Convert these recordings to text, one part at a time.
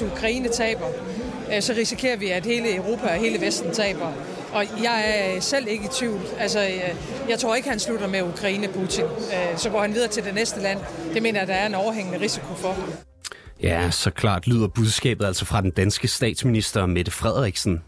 hvis Ukraine taber, øh, så risikerer vi, at hele Europa og hele Vesten taber. Og jeg er selv ikke i tvivl. Altså, øh, jeg tror ikke, han slutter med Ukraine, Putin. Øh, så går han videre til det næste land. Det mener jeg, der er en overhængende risiko for. Ja, så klart lyder budskabet altså fra den danske statsminister Mette Frederiksen.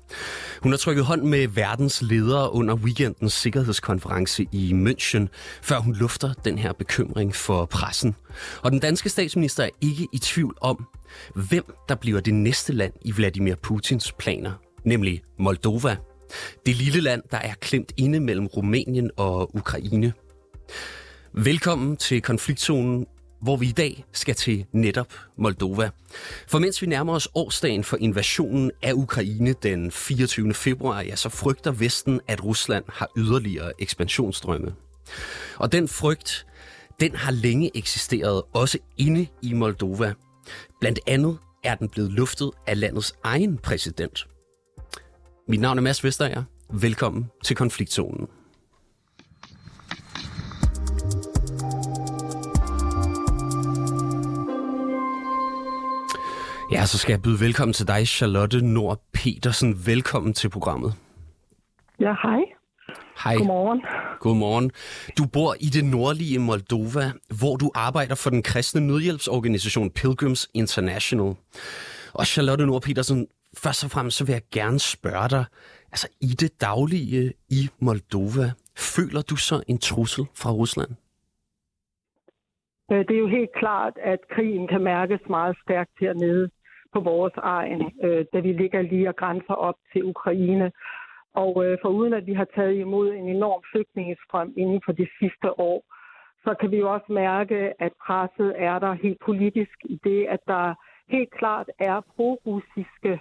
Hun har trykket hånd med verdens ledere under weekendens sikkerhedskonference i München, før hun lufter den her bekymring for pressen. Og den danske statsminister er ikke i tvivl om, hvem der bliver det næste land i Vladimir Putins planer, nemlig Moldova. Det lille land, der er klemt inde mellem Rumænien og Ukraine. Velkommen til konfliktzonen hvor vi i dag skal til netop Moldova. For mens vi nærmer os årsdagen for invasionen af Ukraine den 24. februar, ja, så frygter Vesten, at Rusland har yderligere ekspansionsstrømme. Og den frygt, den har længe eksisteret også inde i Moldova. Blandt andet er den blevet luftet af landets egen præsident. Mit navn er Mads Vestager. Velkommen til konfliktzonen. Ja, så skal jeg byde velkommen til dig, Charlotte Nord Petersen. Velkommen til programmet. Ja, hej. Hej. Godmorgen. Godmorgen. Du bor i det nordlige Moldova, hvor du arbejder for den kristne nødhjælpsorganisation Pilgrims International. Og Charlotte Nord Petersen, først og fremmest så vil jeg gerne spørge dig, altså i det daglige i Moldova, føler du så en trussel fra Rusland? Øh, det er jo helt klart, at krigen kan mærkes meget stærkt hernede på vores egen, øh, da vi ligger lige og grænser op til Ukraine. Og øh, for uden at vi har taget imod en enorm flygtningestrøm inden for de sidste år, så kan vi jo også mærke, at presset er der helt politisk i det, at der helt klart er pro-russiske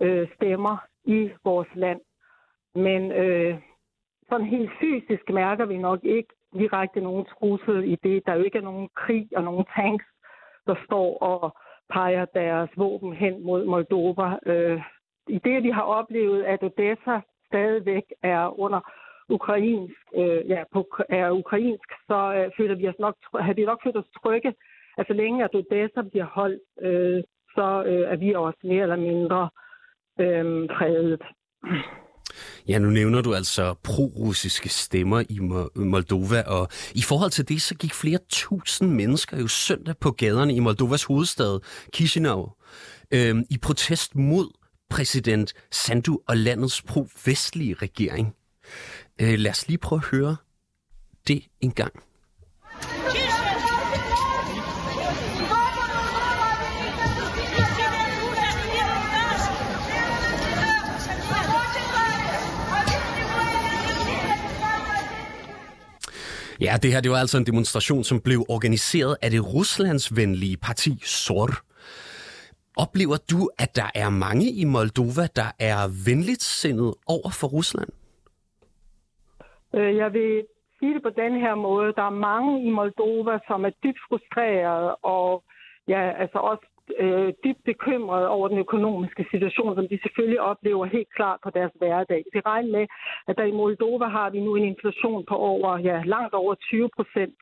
øh, stemmer i vores land. Men øh, sådan helt fysisk mærker vi nok ikke direkte nogen trussel i det. Der er jo ikke nogen krig og nogen tanks, der står og peger deres våben hen mod Moldova. Øh, I det, vi har oplevet, at Odessa stadigvæk er under ukrainsk, øh, ja, på, er ukrainsk, så øh, føler vi os nok, har vi nok følt os trygge. Altså længe at Odessa bliver holdt, øh, så øh, er vi også mere eller mindre øh, fredet. Ja, nu nævner du altså pro-russiske stemmer i Moldova, og i forhold til det, så gik flere tusind mennesker jo søndag på gaderne i Moldovas hovedstad, Chisinau, øh, i protest mod præsident Sandu og landets pro-vestlige regering. Øh, lad os lige prøve at høre det en gang. Ja, det her det var altså en demonstration, som blev organiseret af det ruslandsvenlige parti SOR. Oplever du, at der er mange i Moldova, der er venligt sindet over for Rusland? Øh, jeg vil sige det på den her måde. Der er mange i Moldova, som er dybt frustrerede og ja, altså også øh, dybt bekymrede over den økonomiske situation, som de selvfølgelig oplever helt klart på deres hverdag. Vi regner med, at der i Moldova har vi nu en inflation på over, ja, langt over 20 procent.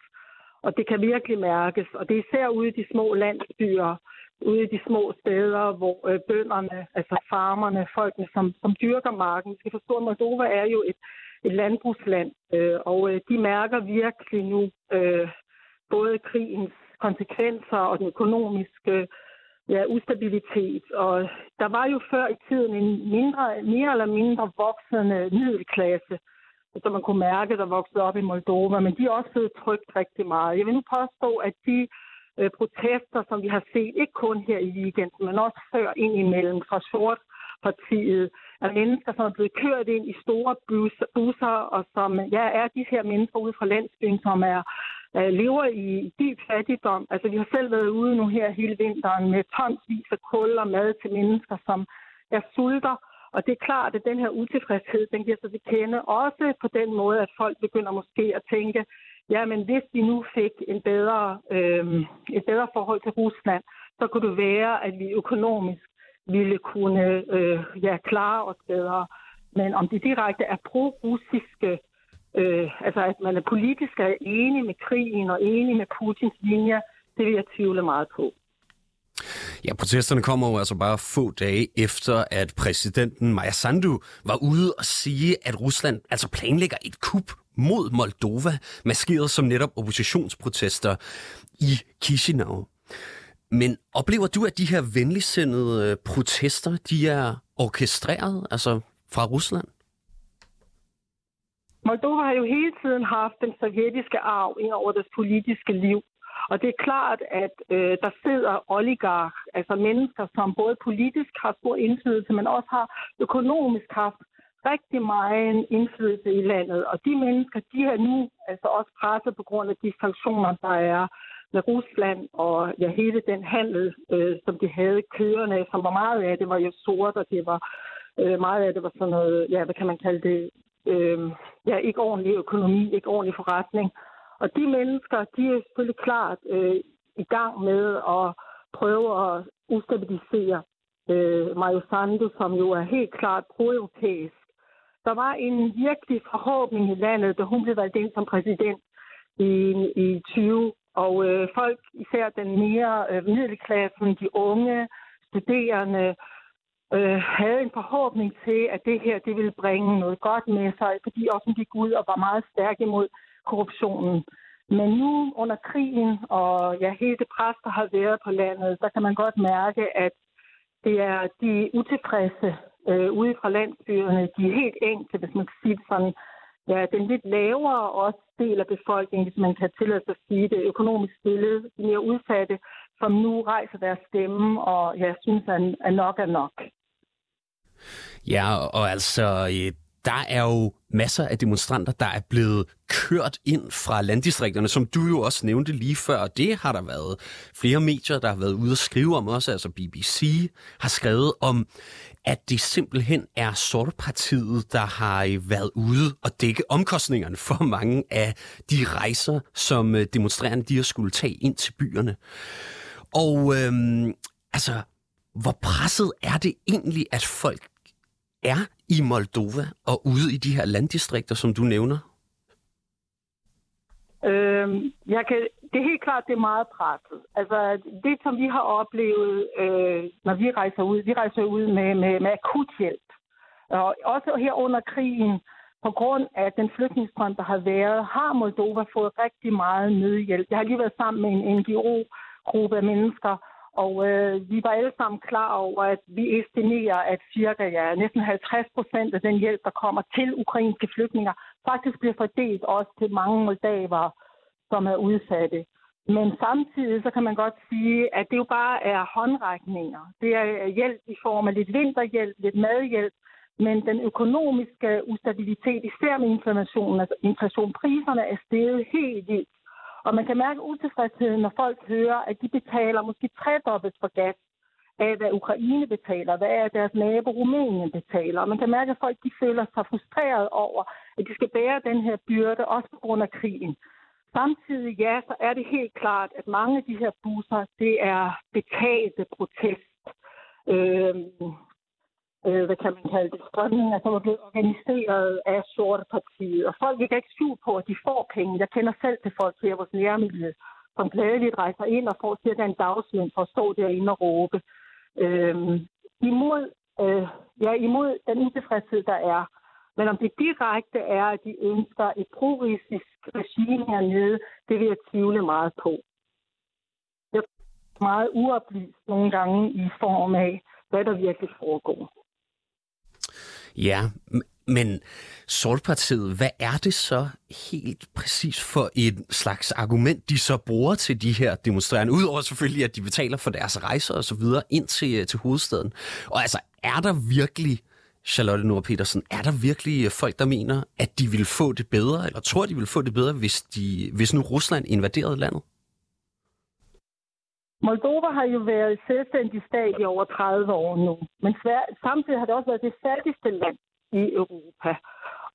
Og det kan virkelig mærkes. Og det er især ude i de små landsbyer, ude i de små steder, hvor øh, bønderne, altså farmerne, folkene, som, som dyrker marken. Skal forstå, at Moldova er jo et, et landbrugsland, øh, og øh, de mærker virkelig nu øh, både krigens konsekvenser og den økonomiske ja, ustabilitet. Og der var jo før i tiden en mindre, mere eller mindre voksende middelklasse, som man kunne mærke, der voksede op i Moldova, men de er også blevet trygt rigtig meget. Jeg vil nu påstå, at de øh, protester, som vi har set, ikke kun her i weekenden, men også før ind imellem fra Sortpartiet, af mennesker, som er blevet kørt ind i store busser, og som ja, er de her mennesker ude fra landsbyen, som er øh, lever i dyb fattigdom. Altså, vi har selv været ude nu her hele vinteren med tonsvis af kul og mad til mennesker, som er sulter. Og det er klart, at den her utilfredshed, den giver sig til kende også på den måde, at folk begynder måske at tænke, ja, men hvis vi nu fik en bedre, øh, et bedre forhold til Rusland, så kunne det være, at vi økonomisk ville kunne øh, ja, klare os bedre. Men om det direkte er pro-russiske øh, altså at man er politisk er enig med krigen og enig med Putins linje, det vil jeg tvivle meget på. Ja, protesterne kommer jo altså bare få dage efter, at præsidenten Maja Sandu var ude og sige, at Rusland altså planlægger et kup mod Moldova, maskeret som netop oppositionsprotester i Chisinau. Men oplever du, at de her venligsindede øh, protester, de er orkestreret, altså fra Rusland? Moldova har jo hele tiden haft den sovjetiske arv ind over deres politiske liv. Og det er klart, at øh, der sidder oligark, altså mennesker, som både politisk har stor indflydelse, men også har økonomisk haft rigtig meget indflydelse i landet. Og de mennesker, de er nu altså også presset på grund af de sanktioner, der er med Rusland og ja, hele den handel, øh, som de havde kørende, som var meget af det var jo sort, og det var øh, meget af det var sådan noget, ja, hvad kan man kalde det, øh, ja, ikke ordentlig økonomi, ikke ordentlig forretning. Og de mennesker, de er selvfølgelig klart øh, i gang med at prøve at ustabilisere øh, Mario Sandu, som jo er helt klart pro-europæisk. Der var en virkelig forhåbning i landet, da hun blev valgt ind som præsident i, i 20. Og øh, folk, især den mere øh, middelklassen, de unge, studerende, øh, havde en forhåbning til, at det her det ville bringe noget godt med sig, fordi også gik ud og var meget stærk imod korruptionen. Men nu under krigen og ja, hele det pres, der har været på landet, så kan man godt mærke, at det er de utilfredse øh, ude fra landsbyerne, de er helt enkle, hvis man kan sige det sådan, ja, den lidt lavere også del af befolkningen, hvis man kan tillade sig at sige det, økonomisk stille, de mere udsatte, som nu rejser deres stemme og jeg synes, at nok er nok. Ja, og altså, øh, der er jo masser af demonstranter, der er blevet kørt ind fra landdistrikterne, som du jo også nævnte lige før. Det har der været flere medier, der har været ude og skrive om også. Altså BBC har skrevet om, at det simpelthen er Sortpartiet, der har øh, været ude og dække omkostningerne for mange af de rejser, som øh, demonstrerende de har skulle tage ind til byerne. Og øhm, altså, hvor presset er det egentlig, at folk er i Moldova og ude i de her landdistrikter, som du nævner? Øh, jeg kan, det er helt klart, det er meget presset. Altså, det, som vi har oplevet, øh, når vi rejser ud, vi rejser ud med, med, med akut hjælp. Og også her under krigen, på grund af den flygtningsstrøm, der har været, har Moldova fået rigtig meget nødhjælp. Jeg har lige været sammen med en NGO-gruppe af mennesker, og øh, vi var alle sammen klar over, at vi estimerer, at cirka ja, næsten 50 procent af den hjælp, der kommer til ukrainske flygtninger, faktisk bliver fordelt også til mange moldaver, som er udsatte. Men samtidig så kan man godt sige, at det jo bare er håndrækninger. Det er hjælp i form af lidt vinterhjælp, lidt madhjælp, men den økonomiske ustabilitet, især med inflationen, altså inflationpriserne er steget helt vildt. Og man kan mærke utilfredsheden, når folk hører, at de betaler måske tredobbelt for gas af, hvad Ukraine betaler, hvad er deres nabo Rumænien betaler. Og man kan mærke, at folk de føler sig frustreret over, at de skal bære den her byrde, også på grund af krigen. Samtidig, ja, så er det helt klart, at mange af de her busser, det er betalte protest. Øh, øh, hvad kan man kalde det, strømninger, som er blevet organiseret af sorte partier. Og folk ikke ikke skjul på, at de får penge. Jeg kender selv til folk her i vores nærmiljø, som glædeligt rejser ind og får cirka en dagsløn for at stå derinde og råbe. Øh, imod, øh, ja, imod den utilfredshed, der er. Men om det direkte er, at de ønsker et prorussisk regime hernede, det vil jeg tvivle meget på. Jeg er meget uoplyst nogle gange i form af, hvad der virkelig foregår. Ja, men Sortpartiet, hvad er det så helt præcis for et slags argument, de så bruger til de her demonstrerende? Udover selvfølgelig, at de betaler for deres rejser og så videre ind til, øh, til hovedstaden. Og altså, er der virkelig, Charlotte Nord Petersen, er der virkelig øh, folk, der mener, at de vil få det bedre, eller tror, de vil få det bedre, hvis, de, hvis nu Rusland invaderede landet? Moldova har jo været selvstændig stat i over 30 år nu, men samtidig har det også været det fattigste land i Europa.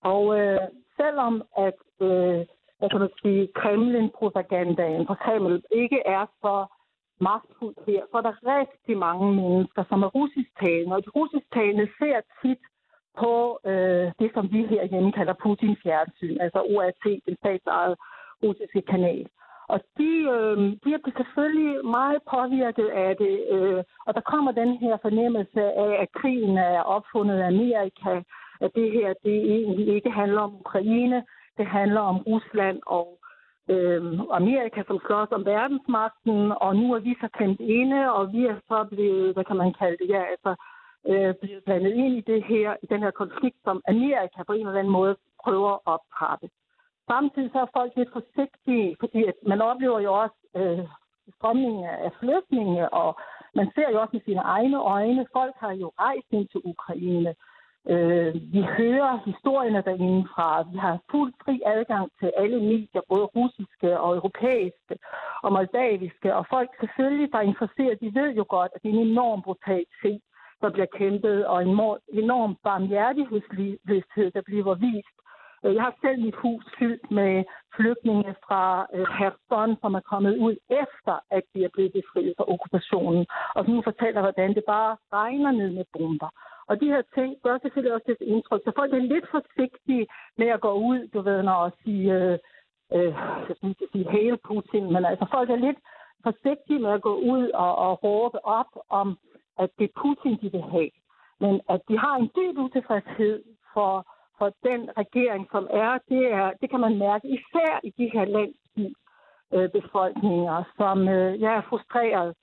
Og øh, selvom at øh, hvad kan man sige, Kremlin-propagandaen fra Kreml ikke er så magtfuld her, så er der rigtig mange mennesker, som er russisktalende, og de russisktalende ser tit på øh, det, som vi herhjemme kalder Putins fjernsyn, altså ORT, den statsejede russiske kanal. Og de, øh, de er selvfølgelig meget påvirket af det, øh, og der kommer den her fornemmelse af, at krigen er opfundet af Amerika, at det her det egentlig ikke handler om Ukraine, det handler om Rusland og øh, Amerika, som slås om verdensmagten, og nu er vi så kendt inde, og vi er så blevet, hvad kan man kalde det, ja, altså øh, blevet blandet ind i det her, i den her konflikt, som Amerika på en eller anden måde prøver at optrappe. Samtidig så er folk lidt forsigtige, fordi at man oplever jo også øh, strømningen af flygtninge, og man ser jo også med sine egne øjne, folk har jo rejst ind til Ukraine. Øh, vi hører historierne derinde fra. Vi har fuld fri adgang til alle medier, både russiske og europæiske og moldaviske. Og folk selvfølgelig, der er interesseret, de ved jo godt, at det er en enorm brutalitet, der bliver kæmpet, og en enorm barmhjertighedsløshed, der bliver vist. Øh, jeg har selv mit hus fyldt med flygtninge fra øh, Herson, som er kommet ud efter, at de er blevet befriet fra okkupationen. Og som nu fortæller, hvordan det bare regner ned med bomber. Og de her ting gør selvfølgelig også et indtryk. Så folk er lidt forsigtige med at gå ud, du ved, når at sige, øh, øh, jeg skal ikke sige hele Putin, men altså folk er lidt forsigtige med at gå ud og, og råbe op om, at det er Putin, de vil have. Men at de har en dyb utilfredshed for, for den regering, som er, det, er, det kan man mærke især i de her landsbybefolkninger, øh, som øh, ja, er frustreret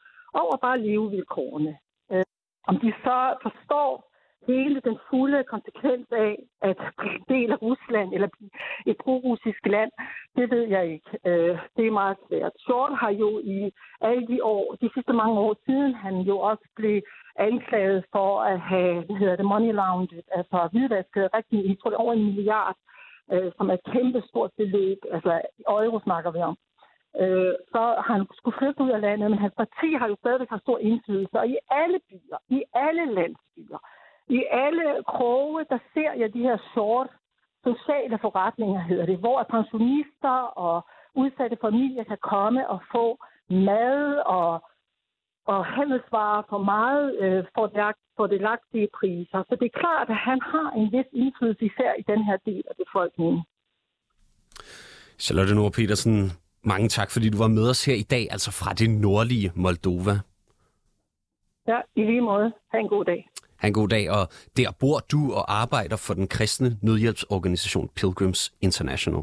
over bare levevilkårene. Øh, om de så forstår hele den fulde konsekvens af at blive en del af Rusland eller blive et pro-russisk land, det ved jeg ikke. Øh, det er meget svært. Short har jo i alle de år, de sidste mange år siden, han jo også blev anklaget for at have, hvad hedder det, money laundered, altså hvidvasket rigtig, jeg tror det er over en milliard, øh, som er et kæmpe stort beløb, altså euro snakker vi om. Øh, så har han skulle flygte ud af landet, men hans parti har jo stadigvæk har stor indflydelse, og i alle byer, i alle landsbyer, i alle kroge, der ser jeg de her sort sociale forretninger, hedder det, hvor pensionister og udsatte familier kan komme og få mad og, og handelsvarer for meget øh, for, det, for det lagtige priser. Så det er klart, at han har en vis indflydelse især i den her del af befolkningen. Charlotte Nord Petersen, mange tak, fordi du var med os her i dag, altså fra det nordlige Moldova. Ja, i lige måde. Ha' en god dag. Ha' en god dag, og der bor du og arbejder for den kristne nødhjælpsorganisation Pilgrims International.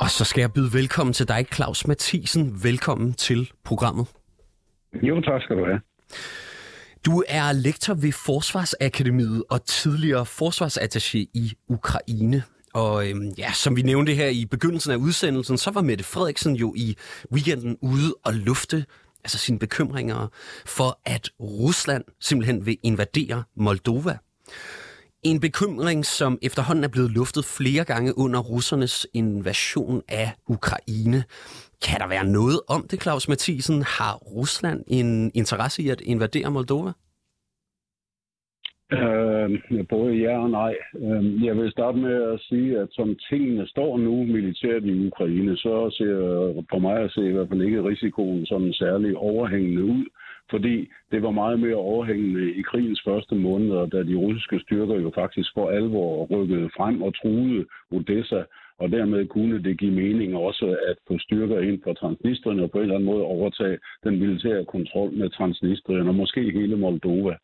Og så skal jeg byde velkommen til dig, Claus Mathisen. Velkommen til programmet. Jo, tak skal du have. Du er lektor ved Forsvarsakademiet og tidligere forsvarsattaché i Ukraine. Og øhm, ja, som vi nævnte her i begyndelsen af udsendelsen, så var Mette Frederiksen jo i weekenden ude og lufte altså sine bekymringer for, at Rusland simpelthen vil invadere Moldova. En bekymring, som efterhånden er blevet luftet flere gange under russernes invasion af Ukraine. Kan der være noget om det, Claus Mathisen? Har Rusland en interesse i at invadere Moldova? Øh, både ja og nej. Øh, jeg vil starte med at sige, at som tingene står nu militært i Ukraine, så ser på mig at se i hvert fald ikke risikoen sådan særlig overhængende ud, fordi det var meget mere overhængende i krigens første måneder, da de russiske styrker jo faktisk for alvor rykkede frem og truede Odessa, og dermed kunne det give mening også at få styrker ind på Transnistrien og på en eller anden måde overtage den militære kontrol med Transnistrien og måske hele Moldova.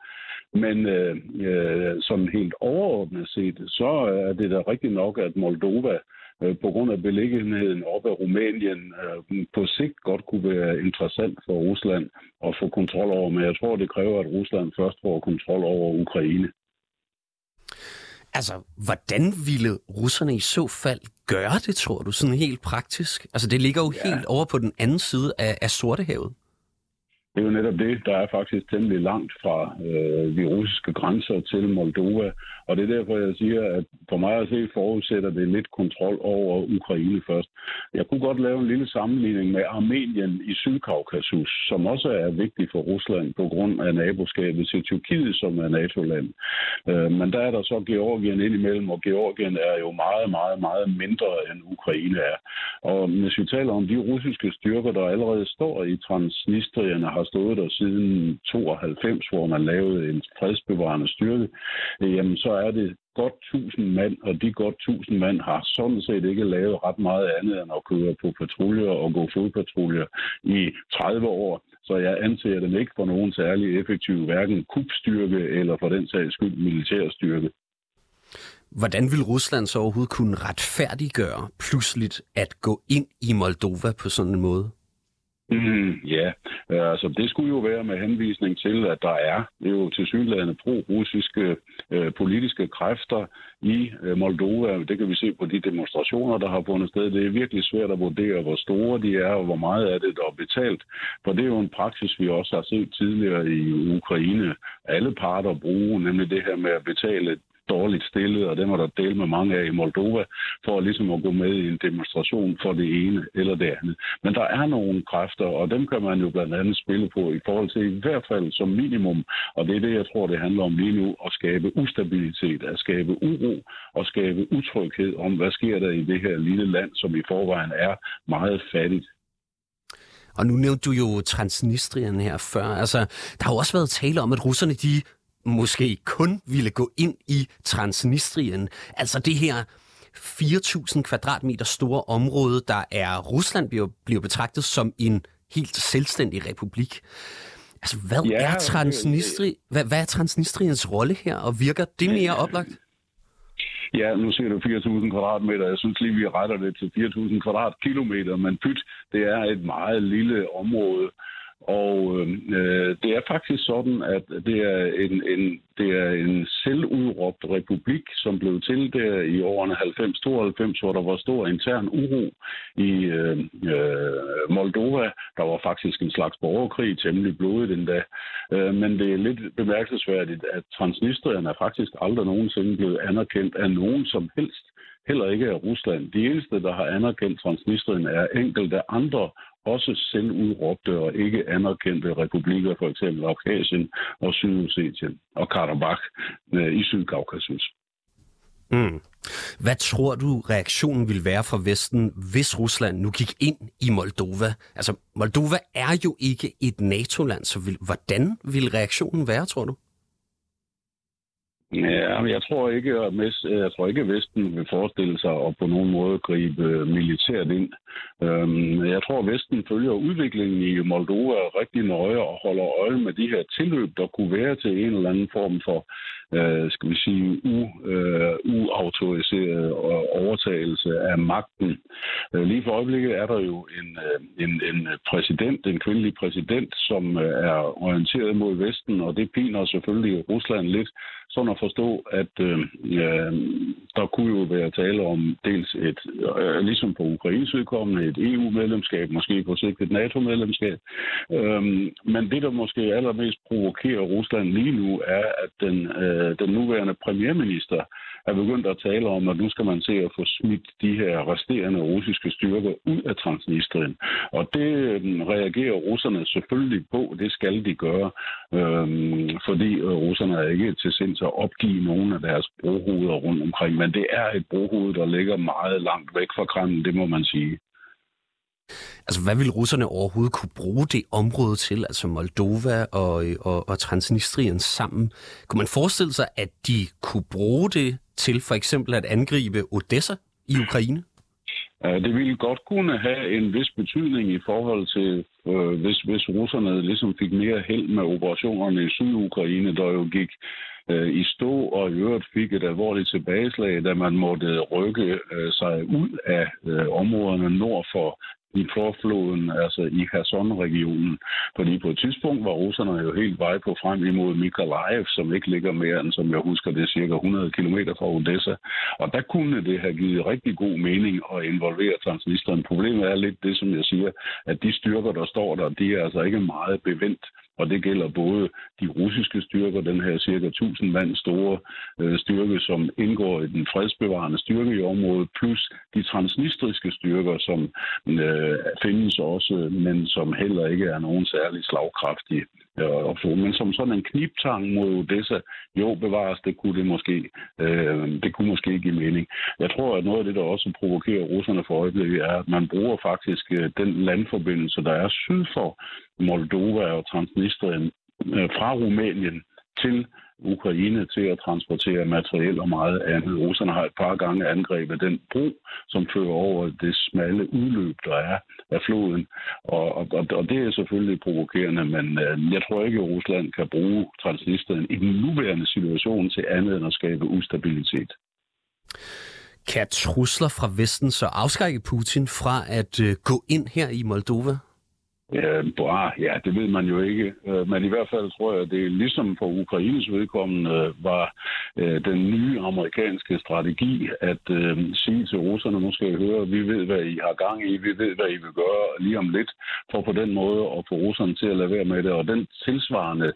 Men øh, øh, sådan helt overordnet set, så er det da rigtigt nok, at Moldova øh, på grund af beliggenheden op af Rumænien øh, på sigt godt kunne være interessant for Rusland at få kontrol over. Men jeg tror, det kræver, at Rusland først får kontrol over Ukraine. Altså, hvordan ville russerne i så fald gøre det, tror du, sådan helt praktisk? Altså, det ligger jo ja. helt over på den anden side af, af Sortehavet. Det er jo netop det, der er faktisk temmelig langt fra øh, de russiske grænser til Moldova. Og det er derfor, jeg siger, at for mig at se forudsætter det lidt kontrol over Ukraine først. Jeg kunne godt lave en lille sammenligning med Armenien i Sydkaukasus, som også er vigtig for Rusland på grund af naboskabet til Tyrkiet, som er NATO-land. Øh, men der er der så Georgien indimellem, og Georgien er jo meget, meget, meget mindre end Ukraine er. Og hvis vi taler om de russiske styrker, der allerede står i Transnistrien har har stået der siden 92, hvor man lavede en fredsbevarende styrke, øh, jamen så er det godt 1000 mand, og de godt 1000 mand har sådan set ikke lavet ret meget andet end at køre på patruljer og gå fodpatruljer i 30 år. Så jeg anser dem ikke for nogen særlig effektiv, hverken kubstyrke eller for den sags skyld militærstyrke. Hvordan vil Rusland så overhovedet kunne retfærdiggøre pludseligt at gå ind i Moldova på sådan en måde? Mm, ja, øh, altså det skulle jo være med henvisning til, at der er det er jo til synligheden pro-russiske øh, politiske kræfter i øh, Moldova. Det kan vi se på de demonstrationer, der har fundet sted. Det er virkelig svært at vurdere, hvor store de er, og hvor meget af det, der er betalt. For det er jo en praksis, vi også har set tidligere i Ukraine. Alle parter bruger nemlig det her med at betale dårligt stillet, og dem var der delt med mange af i Moldova, for ligesom at gå med i en demonstration for det ene eller det andet. Men der er nogle kræfter, og dem kan man jo blandt andet spille på i forhold til i hvert fald som minimum, og det er det, jeg tror, det handler om lige nu, at skabe ustabilitet, at skabe uro og skabe utryghed om, hvad sker der i det her lille land, som i forvejen er meget fattigt. Og nu nævnte du jo Transnistrien her før. Altså, der har jo også været tale om, at russerne de måske kun ville gå ind i Transnistrien. Altså det her 4.000 kvadratmeter store område, der er Rusland, bliver, bliver betragtet som en helt selvstændig republik. Altså, hvad, ja, er, Transnistri, hvad, hvad er Transnistriens rolle her, og virker det mere oplagt? Ja, nu ser du 4.000 kvadratmeter. Jeg synes lige, vi retter det til 4.000 kvadratkilometer, men pyt, det er et meget lille område. Og øhm, øh, det er faktisk sådan, at det er en, en, det er en selvudråbt republik, som blev til der i årene 90-92, hvor der var stor intern uro i øh, øh, Moldova. Der var faktisk en slags borgerkrig, temmelig blodet endda. Øh, men det er lidt bemærkelsesværdigt, at Transnistrien er faktisk aldrig nogensinde blevet anerkendt af nogen som helst heller ikke af Rusland. De eneste, der har anerkendt Transnistrien, er enkelte andre også selvudråbte og ikke anerkendte republikker, for eksempel Abkhazien og Sydossetien og Karabakh øh, i Sydkaukasus. Mm. Hvad tror du, reaktionen vil være fra Vesten, hvis Rusland nu gik ind i Moldova? Altså, Moldova er jo ikke et NATO-land, så vil, hvordan vil reaktionen være, tror du? Ja, jeg tror ikke, at jeg tror ikke, at Vesten vil forestille sig at på nogen måde gribe øh, militært ind. Øhm, jeg tror, at Vesten følger udviklingen i Moldova rigtig nøje og holder øje med de her tilløb, der kunne være til en eller anden form for øh, skal vi sige, u, øh, uautoriseret overtagelse af magten. Øh, lige for øjeblikket er der jo en, øh, en, en præsident, en kvindelig præsident, som øh, er orienteret mod Vesten, og det piner selvfølgelig Rusland lidt, sådan at forstå, at øh, der kunne jo være tale om dels et, øh, ligesom på Ukraines udkommende, et EU-medlemskab, måske på sigt et NATO-medlemskab. Øh, men det, der måske allermest provokerer Rusland lige nu, er, at den øh, øh, den nuværende premierminister er begyndt at tale om, at nu skal man se at få smidt de her resterende russiske styrker ud af Transnistrien. Og det øh, reagerer russerne selvfølgelig på, det skal de gøre, øh, fordi øh, russerne er ikke til sinds at opgive nogen af deres brohoveder rundt omkring, men det er et brohoved, der ligger meget langt væk fra Kreml, det må man sige. Altså, hvad vil russerne overhovedet kunne bruge det område til, altså Moldova og, og, og Transnistrien sammen? Kunne man forestille sig, at de kunne bruge det til for eksempel at angribe Odessa i Ukraine? Det ville godt kunne have en vis betydning i forhold til, øh, hvis, hvis russerne ligesom fik mere held med operationerne i Sydukraine, der jo gik øh, i stå og i øvrigt fik et alvorligt tilbageslag, da man måtte rykke øh, sig ud af øh, områderne nord for i forfloden, altså i Kherson-regionen. Fordi på et tidspunkt var russerne jo helt vej på frem imod Mykolaiv, som ikke ligger mere end, som jeg husker, det er cirka 100 km fra Odessa. Og der kunne det have givet rigtig god mening at involvere Transnistrien. Problemet er lidt det, som jeg siger, at de styrker, der står der, de er altså ikke meget bevendt og det gælder både de russiske styrker, den her cirka 1000 mand store øh, styrke, som indgår i den fredsbevarende styrke i området, plus de transnistriske styrker, som øh, findes også, men som heller ikke er nogen særlig slagkraftige øh, option. Men som sådan en kniptang mod Odessa, jo, bevares, det kunne det måske, øh, det kunne måske give mening. Jeg tror, at noget af det, der også provokerer russerne for øjeblikket, er, at man bruger faktisk øh, den landforbindelse, der er syd for Moldova og Transnistrien øh, fra Rumænien til Ukraine til at transportere materiel og meget andet. Russerne har et par gange angrebet den bro, som fører over det smalle udløb, der er af floden. Og, og, og det er selvfølgelig provokerende, men øh, jeg tror ikke, at Rusland kan bruge Transnistrien i den nuværende situation til andet end at skabe ustabilitet. Kan trusler fra Vesten så afskrække Putin fra at øh, gå ind her i Moldova? Ja, bra, ja, det ved man jo ikke. Øh, men i hvert fald tror jeg, at det ligesom for Ukraines vedkommende øh, var øh, den nye amerikanske strategi at øh, sige til russerne, nu skal I høre, vi ved, hvad I har gang i, vi ved, hvad I vil gøre lige om lidt, for på den måde at få russerne til at lade være med det. Og den tilsvarende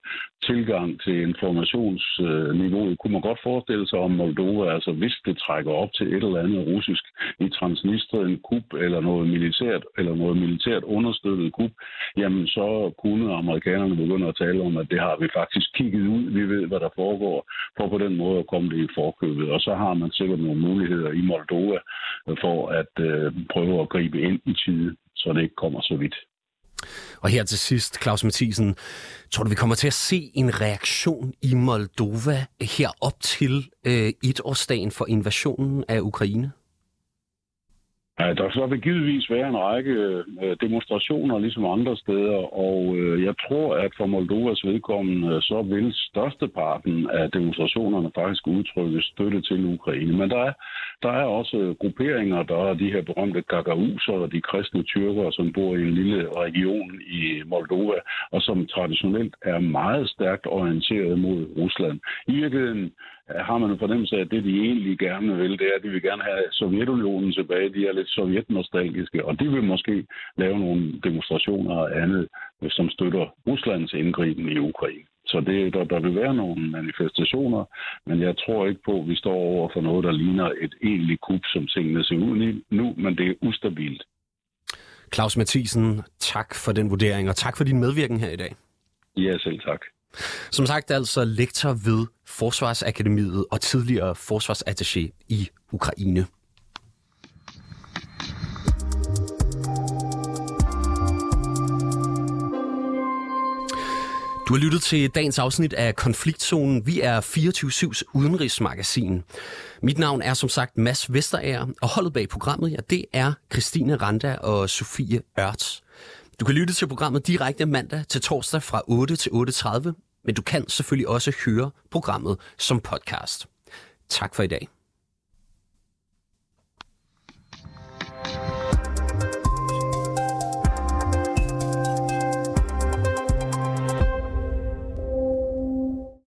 tilgang til informationsniveauet kunne man godt forestille sig om Moldova, altså hvis det trækker op til et eller andet russisk i Transnistrien kub eller noget militært, eller noget militært understøttet kub, jamen så kunne amerikanerne begynde at tale om, at det har vi faktisk kigget ud, vi ved, hvad der foregår, for på den måde at komme det i forkøbet. Og så har man sikkert nogle muligheder i Moldova for at øh, prøve at gribe ind i tide, så det ikke kommer så vidt. Og her til sidst, Claus Mathisen, tror du, vi kommer til at se en reaktion i Moldova her op til øh, etårsdagen for invasionen af Ukraine? Ja, der så vil givetvis være en række øh, demonstrationer, ligesom andre steder, og øh, jeg tror, at for Moldovas vedkommende, øh, så vil størsteparten af demonstrationerne faktisk udtrykke støtte til Ukraine. Men der er, der er også grupperinger, der er de her berømte gagauser og de kristne tyrkere, som bor i en lille region i Moldova, og som traditionelt er meget stærkt orienteret mod Rusland. I virkeligheden øh, har man en fornemmelse af, at det, de egentlig gerne vil, det er, at de vil gerne have Sovjetunionen tilbage. De er lidt sovjetnostalgiske, og de vil måske lave nogle demonstrationer og andet, øh, som støtter Ruslands indgriben i Ukraine. Så det, der, der vil være nogle manifestationer, men jeg tror ikke på, at vi står over for noget, der ligner et egentligt kup, som tingene ser ud nu, men det er ustabilt. Claus Mathisen, tak for den vurdering, og tak for din medvirken her i dag. Ja, selv tak. Som sagt altså lektor ved Forsvarsakademiet og tidligere forsvarsattaché i Ukraine. Du har lyttet til dagens afsnit af Konfliktzonen. Vi er 24-7's udenrigsmagasin. Mit navn er som sagt Mads Vesterager, og holdet bag programmet, ja, det er Christine Randa og Sofie Ørts. Du kan lytte til programmet direkte mandag til torsdag fra 8 til 8.30, men du kan selvfølgelig også høre programmet som podcast. Tak for i dag.